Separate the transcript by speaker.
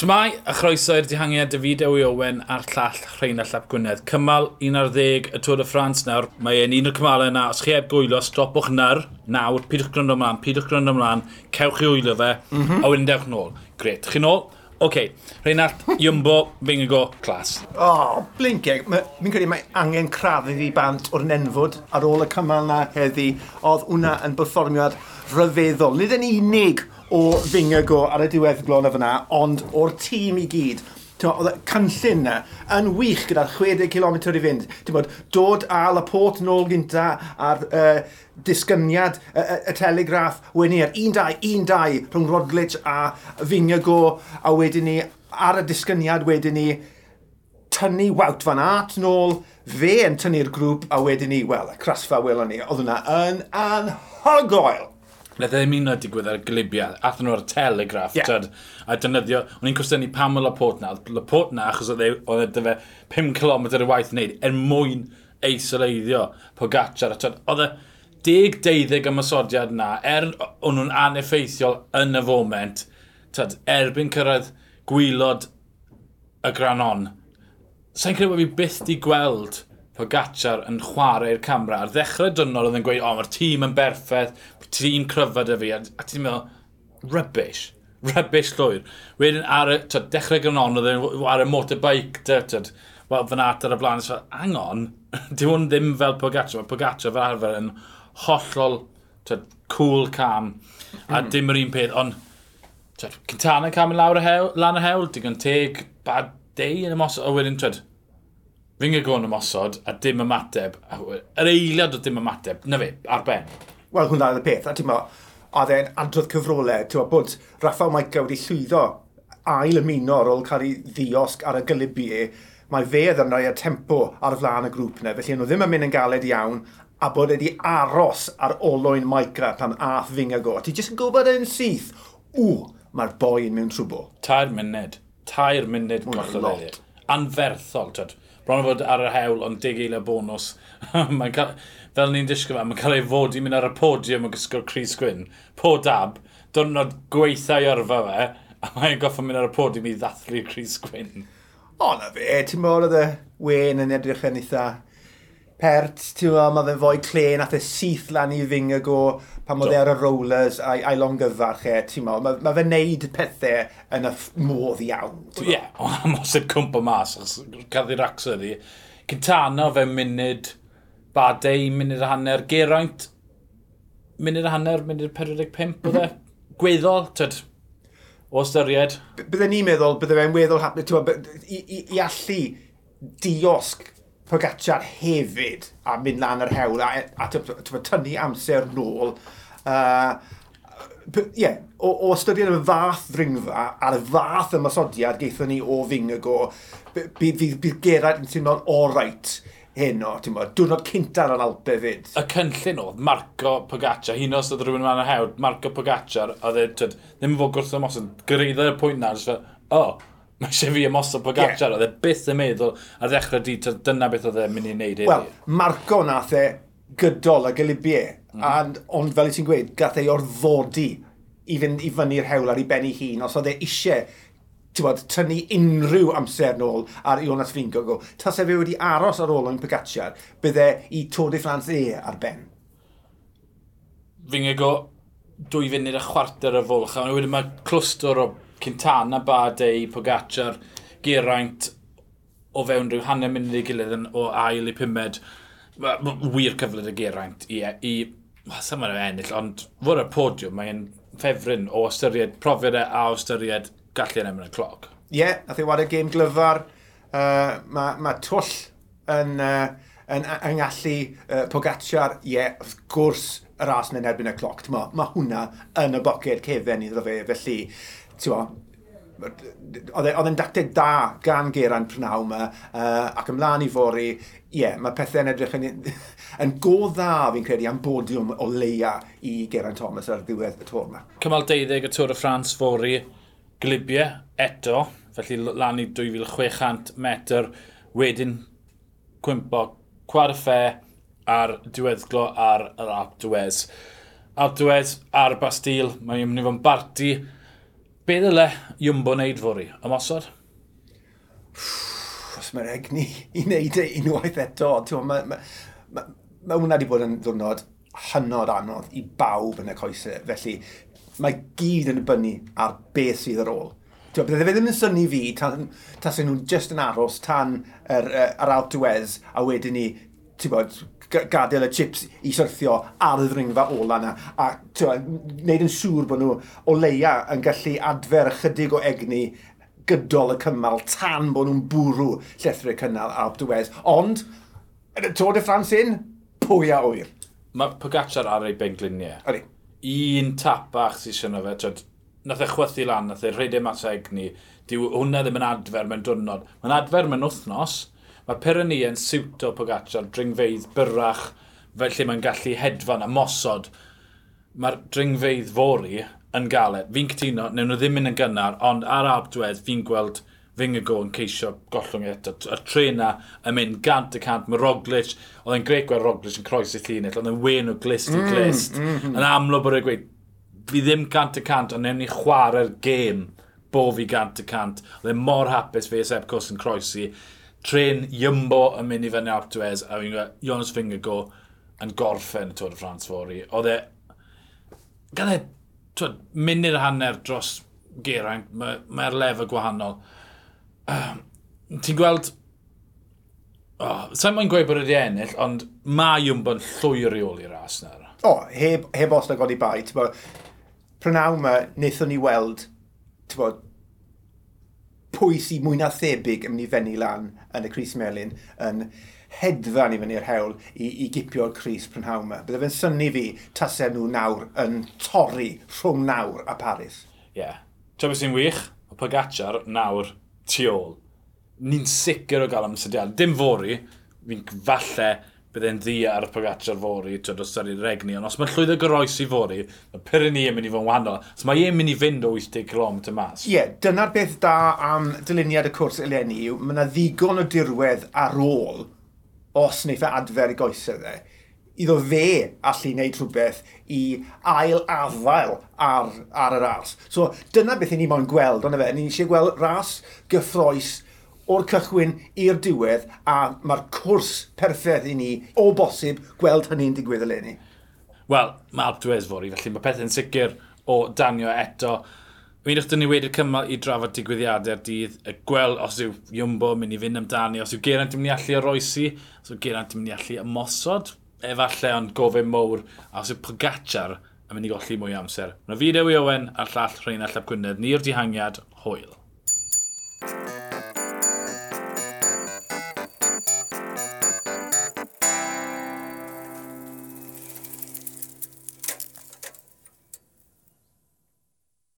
Speaker 1: Shmai, a chroeso i'r dihangiad David Ewy Owen a'r llall Rheina Llap Gwynedd. Cymal 11 y Tôr y Ffrans nawr. Mae e'n un o'r cymalau yna. Os chi heb gwylo, stopwch nyr nawr. Pidwch gwrando ymlaen, pidwch gwrando ymlaen. Cewch chi wylo fe, mm -hmm. a wedyn dewch nôl. Gret. Chi nôl? Oce, okay. Reinald, Iwmbo, Bingo, Clas.
Speaker 2: O, oh, blinceg. Mi'n credu mae angen crafu fi bant o'r nenfod ar ôl y cymal na heddi. Oedd hwnna yn berfformiad rhyfeddol. Nid yn unig o Fingago ar y diweddglo glon o fyna, ond o'r tîm i gyd, oedd y cynllun na yn wych gyda 60 km i fynd. Bod, dod a la port nôl gynta a'r uh, disgyniad y, y, y telegraff wedyn weni'r 1-2, 1-2 rhwng Rodglitch a Fingago a wedyn ni ar y disgyniad wedyn ni tynnu wawt fan at nôl, fe yn tynnu'r grŵp a wedyn ni, wel, y crasfa welon ni, oedd hwnna yn anhygoel.
Speaker 1: Le ddim un o'r digwydd ar y glibiau, athyn nhw ar y telegraff, yeah. tyd, a dynyddio, o'n i'n cwestiynu pam o Laport na, Laport na achos oedd e dyfe 5 km y waith wneud, er mwyn eisoleiddio Pogacar, a tyd, oedd e deg deuddeg am ysodiad na, er o'n nhw'n aneffeithiol yn y foment, tyd, erbyn cyrraedd gwylod y granon, sa'n credu bod fi byth di gweld Pogacar yn chwarae'r camera. Ar ddechrau dynol oedd yn gweud, o, oh, mae'r tîm yn berffaith, tîm cryfad y fi, a, a ti'n meddwl, rybys, rybys llwyr. Wedyn ar y, tyd, dechrau gynon, oedd yn ar y motorbike, tyd, wel, fan at ar y blaen, so, angon, di hwn ddim fel Pogacar, mae Pogacar fel arfer yn hollol, tyd, cool cam, a mm. dim yr un peth, ond, tyd, Cintana cam yn lawr y hewl, lan y hewl, digon teg, bad day yn y mos, o wedyn, tyd, Fy'n gael ymosod a dim ymateb. Yr eiliad o dim ymateb. Na fe, ar ben.
Speaker 2: Wel, hwnna oedd y peth. A ti'n ma, oedd e'n adrodd cyfrolau. Ti'n ma, bod Rafa Maica wedi llwyddo ail ymuno ar ôl cael ei ddiosg ar y golybu e, mae fe ddyn rhoi y tempo ar flaen y grŵp yna, felly nhw ddim yn mynd yn galed iawn, a bod wedi aros ar olwyn Maica pan ath fyng ago. Ti jyst yn gwybod yn syth, ww, mae'r boi yn mewn trwbl.
Speaker 1: Tair munud. Tair munud gwachod e. Anferthol, tyd bron o fod ar y hewl, ond 10 eiliau bonus. cael, fel ni'n disgwyl fe, mae'n cael ei fod i mynd ar y podium yn gysgol Chris Gwyn. Po dab, dwrnod gweithau yrfa fe, a mae'n goffa mynd ar y podium i ddathlu Chris Gwyn.
Speaker 2: O, na fe, ti'n mwyn oedd y wen yn edrych yn eitha pert, ti'n gwybod, mae fe'n fwy clen, ath e syth lan i fyng go pan oedd e ar y rollers a'i, ai longyfarch e, ti'n gwybod, mae, mae fe'n neud pethau yn y modd iawn.
Speaker 1: Ie, yeah, ond os yw'n cwmpa mas, achos cadw'r axo ydi, Cintana fe munud, badau, munud a hanner, Geraint, munud a hanner, munud 45 oedd e. Mhm. Gweddol, tyd, o ystyried.
Speaker 2: Byddai ni'n meddwl, byddai fe'n weddol hapus, i, i, i allu diosg Pogacar hefyd a mynd lan yr hewl a, a, a tynnu amser nôl. Uh, yeah, o, o ystyried y fath ddringfa a'r fath ymysodiad geithon ni o Fingago, bydd Gerard yn sy'n orait hyn o, ti'n bod, diwrnod cynta'r yn Alpe fyd.
Speaker 1: Y cynllun oedd Marco Pogacar, hyn os oedd rhywun ma'n hewd, Marco Pogacar, oedd e, ddim yn fod gwrth ymosod, gyrraedd y pwynt na, o, oh, mae eisiau fi ymosod Pogacar, yeah. oedd e byth yn meddwl ar ddechrau di, dyna beth oedd e'n mynd i wneud
Speaker 2: Wel, Marco nath e gydol a gylibiau, mm. and, ond fel i ti'n gweud, gath e orfodi i fynd i fyny'r hewl ar ei ben ei hun, os oedd e eisiau bod, tynnu unrhyw amser nôl ar Ionas Fingog. Tas e fe wedi aros ar ôl yn Pogacar, bydde i Tôr de France e ar ben.
Speaker 1: Fingog o dwy funud a chwarter y fwlch, a wedyn mae clwstwr o Cintana, Badei, Pogacar, Geraint o fewn rhyw hanner munud i gilydd yn o ail i pumed. Wir cyfled y Geraint i, e- i Sa'n yn ennill, ond fod y podiwm, mae'n ffefryn o ystyried profiad e a o ystyried gallu yn y cloc.
Speaker 2: Ie, yeah, a e ddiwad y gêm glyfar, uh, mae ma twll yn, uh, yn, yn gallu uh, Pogacar, ie, yeah, wrth gwrs, y ras yn erbyn y cloc. Mae ma hwnna yn y boced cefen iddo fe, felly oedd e, e'n dacteg da gan Geraint Prynaw yma, uh, ac ymlaen i fori, ie, yeah, mae pethau'n edrych yn, yn go dda, fi'n credu, am bodiwm o leia i Geraint Thomas ar ddiwedd y tŵr yma.
Speaker 1: Cymal 12 y tŵr y Ffrans fori, glibiau eto, felly lan i 2600 metr, wedyn cwympo cwar ffe ar diweddglo ar yr Alp Dwez. Alp Dwez ar Bastil, mae'n mynd i fod yn barti Be ddyle Jumbo wneud fori? Ymosod?
Speaker 2: Os mae'r egni i wneud e unwaith eto. Mae ma, ma, ma hwnna wedi bod yn ddwrnod hynod anodd i bawb yn y coesau. Felly mae gyd yn bynnu ar beth sydd ar ôl. Tio, bydde fe ddim yn syni fi tan, tan nhw'n just yn aros tan yr, er, yr er, er a wedyn ni bod, gadael y chips i syrthio ar y ddringfa ola yna. A wneud yn siŵr bod nhw o leia yn gallu adfer ychydig o egni gydol y cymal tan bod nhw'n bwrw llethru cynnal a Dwez. Ond, yn y Tôr de France un, pwy a wyr.
Speaker 1: Mae Pogacar ar ei bengluniau. Ydy. Un tap bach sy'n siarad fe, tyd, nath e chwythu lan, nath e rhedeg mas egni. Dyw hwnna ddim yn adfer mewn diwrnod. Mae'n adfer mewn wythnos, mae Pyrrhenia yn siwt o Pogacar, dringfeidd byrrach, fel lle mae'n gallu hedfan a mosod. Mae'r dringfeidd fori yn galed. Fi'n cytuno, newn nhw ddim yn y gynnar, ond ar abdwedd fi'n gweld Fingago yn ceisio gollwng eto. Y trena yn mynd gant y cant. Mae Roglic, oedd e'n greu gweld Roglic yn croes i llunet, oedd e'n wen o glist i mm, glist. Mm, mm, mm. Yn amlwg bod e'n gweud, fi ddim gant y cant, ond newn ni chwarae'r gêm bo fi gant y cant. Oedd e'n mor hapus fe Sepp Cws yn croesi tren Jumbo yn mynd i fyny Alpe a fi'n gweld Jonas Fingergo yn gorffen y Tôr y Ffrans fori. Oedd e... Gan e, twyd, munud a hanner dros Geraint, mae'r mae ma lefel gwahanol. Um, Ti'n gweld... Oh, Sa'n mwyn gweud bod wedi ennill, ond mae Jumbo'n llwyr i ôl i'r ras na.
Speaker 2: O, oh, heb, heb os na godi bai. Prynawn yma, wnaethon ni weld, ti'n bod, pwy sy'n mwy na thebyg yn mynd i fenni lan yn y Cris Melin yn hedfan i fyny i'r hewl i, i gipio'r Cris prynhawn yma. Bydde fe'n syni fi tasau nhw nawr yn torri rhwng nawr a Paris.
Speaker 1: Ie. Yeah. Ti'n sy'n wych? O Pogacar nawr tu ôl. Ni'n sicr o gael ymsydiad. Dim fori, fi'n falle bydde'n ddi ar y Pogacar fori, twyd, os ar i'r regni, ond os mae llwyddo goroes i fori, mae Pyrenee yn mynd i fod yn wahanol. os mae e'n mynd i fynd o 80 km mas.
Speaker 2: Ie, yeah, dyna'r beth da am dyluniad y cwrs eleni yw, mae yna ddigon o dirwedd ar ôl os wneud fe adfer i goesau dde. Iddo fe allu wneud rhywbeth i ail afael ar, ar yr ars. So dyna beth i ni moyn gweld, ond efe, ni eisiau gweld ras gyffroes o'r cychwyn i'r diwedd a mae'r cwrs perffaith i ni o bosib gweld hynny'n digwydd eleni.
Speaker 1: Wel, mae Alp Dwez fori, felly mae pethau'n sicr o danio eto. Mi'n eich dynnu wedi'r cymal i drafod digwyddiadau'r dydd, y gweld os yw Iwmbo mynd i fynd amdani, os yw Geraint yn mynd i allu oroesi, os yw Geraint yn mynd i allu ymosod, efallai ond gofyn mowr, a os yw Pogacar yn mynd i golli mwy o amser. Mae fideo i Owen a'r llall Rhain a Llap Gwynedd, ni'r dihangiad, hwyl.